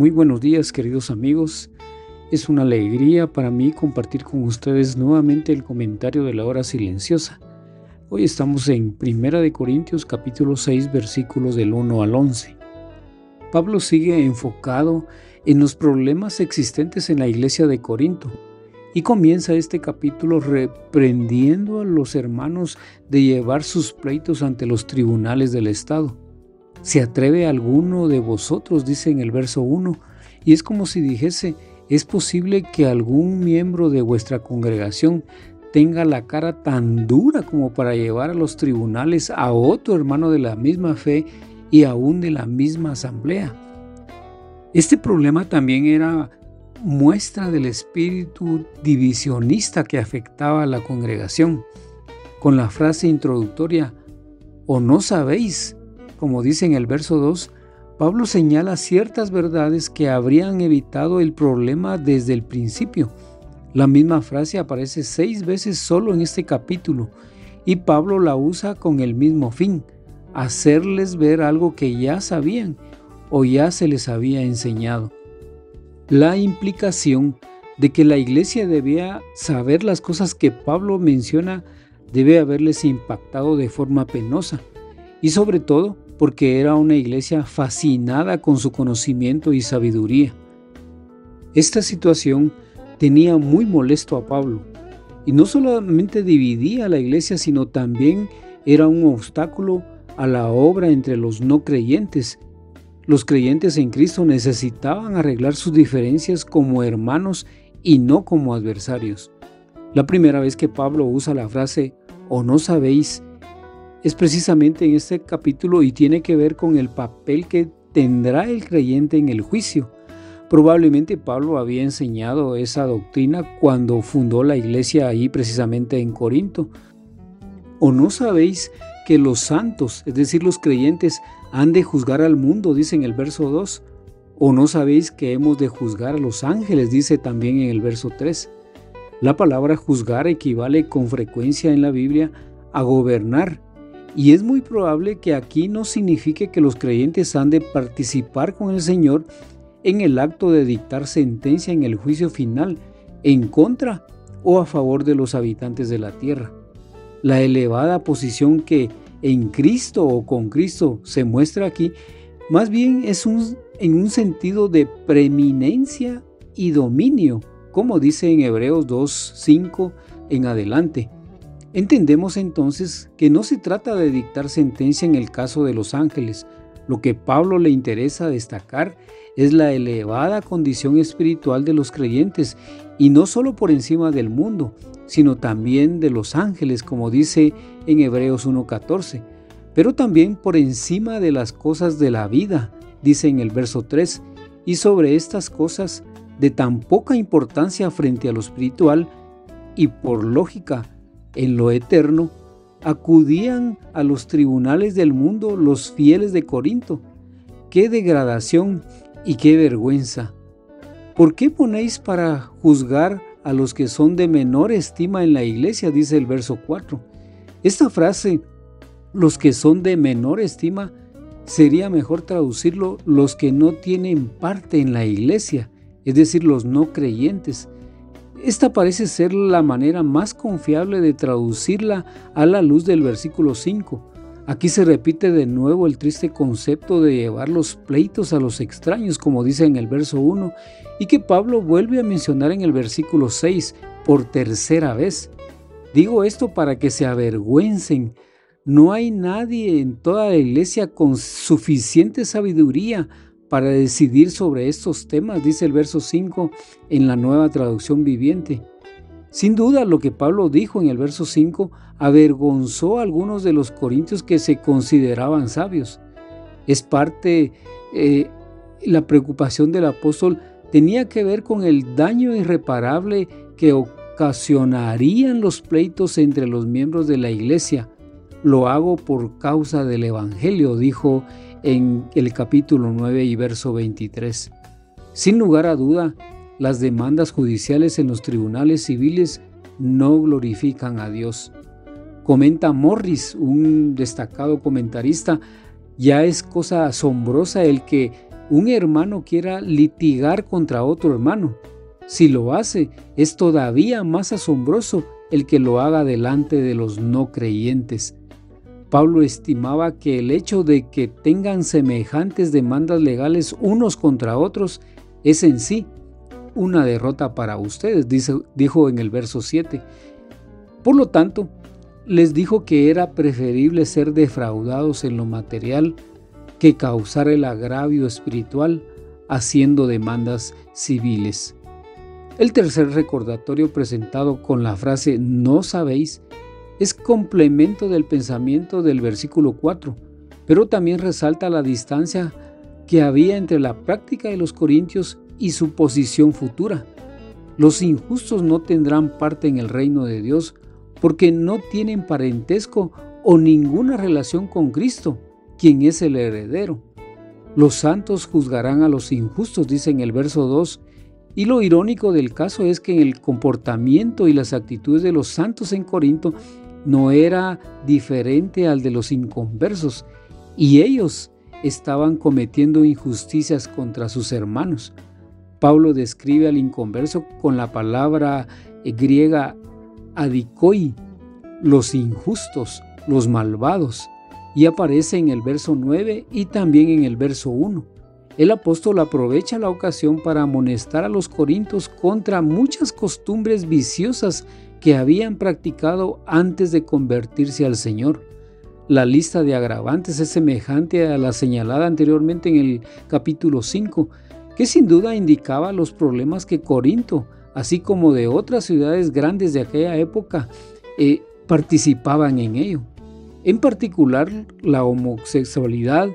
Muy buenos días queridos amigos. Es una alegría para mí compartir con ustedes nuevamente el comentario de la hora silenciosa. Hoy estamos en 1 de Corintios capítulo 6 versículos del 1 al 11. Pablo sigue enfocado en los problemas existentes en la iglesia de Corinto y comienza este capítulo reprendiendo a los hermanos de llevar sus pleitos ante los tribunales del Estado. ¿Se atreve alguno de vosotros? dice en el verso 1. Y es como si dijese, es posible que algún miembro de vuestra congregación tenga la cara tan dura como para llevar a los tribunales a otro hermano de la misma fe y aún de la misma asamblea. Este problema también era muestra del espíritu divisionista que afectaba a la congregación. Con la frase introductoria, ¿o no sabéis como dice en el verso 2, Pablo señala ciertas verdades que habrían evitado el problema desde el principio. La misma frase aparece seis veces solo en este capítulo y Pablo la usa con el mismo fin, hacerles ver algo que ya sabían o ya se les había enseñado. La implicación de que la iglesia debía saber las cosas que Pablo menciona debe haberles impactado de forma penosa y sobre todo porque era una iglesia fascinada con su conocimiento y sabiduría. Esta situación tenía muy molesto a Pablo, y no solamente dividía a la iglesia, sino también era un obstáculo a la obra entre los no creyentes. Los creyentes en Cristo necesitaban arreglar sus diferencias como hermanos y no como adversarios. La primera vez que Pablo usa la frase, o no sabéis, es precisamente en este capítulo y tiene que ver con el papel que tendrá el creyente en el juicio. Probablemente Pablo había enseñado esa doctrina cuando fundó la iglesia ahí precisamente en Corinto. ¿O no sabéis que los santos, es decir, los creyentes, han de juzgar al mundo, dice en el verso 2? ¿O no sabéis que hemos de juzgar a los ángeles, dice también en el verso 3? La palabra juzgar equivale con frecuencia en la Biblia a gobernar y es muy probable que aquí no signifique que los creyentes han de participar con el Señor en el acto de dictar sentencia en el juicio final en contra o a favor de los habitantes de la tierra. La elevada posición que en Cristo o con Cristo se muestra aquí, más bien es un, en un sentido de preeminencia y dominio, como dice en Hebreos 2.5 en adelante. Entendemos entonces que no se trata de dictar sentencia en el caso de los ángeles. Lo que Pablo le interesa destacar es la elevada condición espiritual de los creyentes y no solo por encima del mundo, sino también de los ángeles, como dice en Hebreos 1.14, pero también por encima de las cosas de la vida, dice en el verso 3, y sobre estas cosas de tan poca importancia frente a lo espiritual y por lógica en lo eterno, acudían a los tribunales del mundo los fieles de Corinto. ¡Qué degradación y qué vergüenza! ¿Por qué ponéis para juzgar a los que son de menor estima en la iglesia? dice el verso 4. Esta frase, los que son de menor estima, sería mejor traducirlo los que no tienen parte en la iglesia, es decir, los no creyentes. Esta parece ser la manera más confiable de traducirla a la luz del versículo 5. Aquí se repite de nuevo el triste concepto de llevar los pleitos a los extraños, como dice en el verso 1, y que Pablo vuelve a mencionar en el versículo 6 por tercera vez. Digo esto para que se avergüencen. No hay nadie en toda la iglesia con suficiente sabiduría para decidir sobre estos temas, dice el verso 5 en la nueva traducción viviente. Sin duda, lo que Pablo dijo en el verso 5 avergonzó a algunos de los corintios que se consideraban sabios. Es parte, eh, la preocupación del apóstol tenía que ver con el daño irreparable que ocasionarían los pleitos entre los miembros de la iglesia. Lo hago por causa del Evangelio, dijo en el capítulo 9 y verso 23. Sin lugar a duda, las demandas judiciales en los tribunales civiles no glorifican a Dios. Comenta Morris, un destacado comentarista, ya es cosa asombrosa el que un hermano quiera litigar contra otro hermano. Si lo hace, es todavía más asombroso el que lo haga delante de los no creyentes. Pablo estimaba que el hecho de que tengan semejantes demandas legales unos contra otros es en sí una derrota para ustedes, dijo en el verso 7. Por lo tanto, les dijo que era preferible ser defraudados en lo material que causar el agravio espiritual haciendo demandas civiles. El tercer recordatorio presentado con la frase no sabéis es complemento del pensamiento del versículo 4, pero también resalta la distancia que había entre la práctica de los corintios y su posición futura. Los injustos no tendrán parte en el reino de Dios porque no tienen parentesco o ninguna relación con Cristo, quien es el heredero. Los santos juzgarán a los injustos, dice en el verso 2, y lo irónico del caso es que el comportamiento y las actitudes de los santos en Corinto no era diferente al de los inconversos, y ellos estaban cometiendo injusticias contra sus hermanos. Pablo describe al inconverso con la palabra eh, griega adikoi, los injustos, los malvados, y aparece en el verso 9 y también en el verso 1. El apóstol aprovecha la ocasión para amonestar a los corintios contra muchas costumbres viciosas que habían practicado antes de convertirse al Señor. La lista de agravantes es semejante a la señalada anteriormente en el capítulo 5, que sin duda indicaba los problemas que Corinto, así como de otras ciudades grandes de aquella época, eh, participaban en ello. En particular, la homosexualidad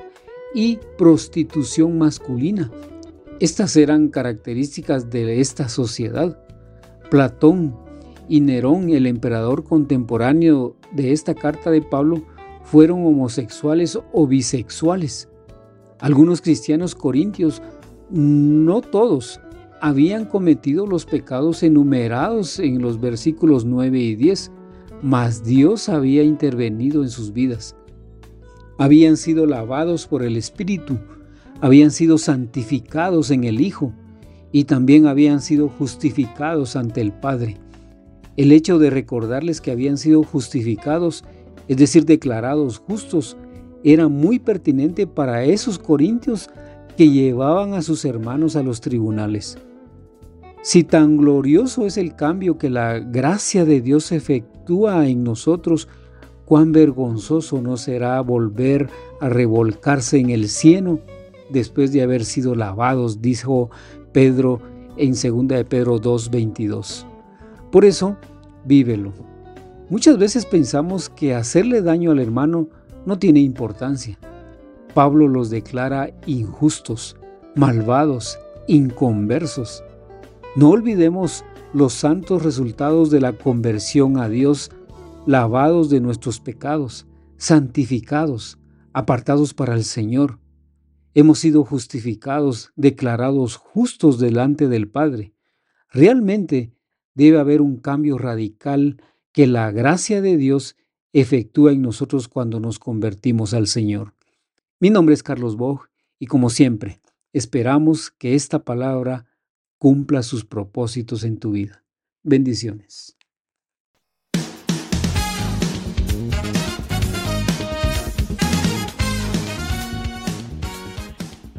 y prostitución masculina. Estas eran características de esta sociedad. Platón y Nerón, el emperador contemporáneo de esta carta de Pablo, fueron homosexuales o bisexuales. Algunos cristianos corintios, no todos, habían cometido los pecados enumerados en los versículos 9 y 10, mas Dios había intervenido en sus vidas. Habían sido lavados por el Espíritu, habían sido santificados en el Hijo y también habían sido justificados ante el Padre. El hecho de recordarles que habían sido justificados, es decir, declarados justos, era muy pertinente para esos corintios que llevaban a sus hermanos a los tribunales. Si tan glorioso es el cambio que la gracia de Dios efectúa en nosotros, cuán vergonzoso no será volver a revolcarse en el cielo después de haber sido lavados, dijo Pedro en 2 de Pedro 2:22. Por eso, vívelo. Muchas veces pensamos que hacerle daño al hermano no tiene importancia. Pablo los declara injustos, malvados, inconversos. No olvidemos los santos resultados de la conversión a Dios, lavados de nuestros pecados, santificados, apartados para el Señor. Hemos sido justificados, declarados justos delante del Padre. Realmente debe haber un cambio radical que la gracia de Dios efectúa en nosotros cuando nos convertimos al Señor. Mi nombre es Carlos Bog y como siempre, esperamos que esta palabra cumpla sus propósitos en tu vida. Bendiciones.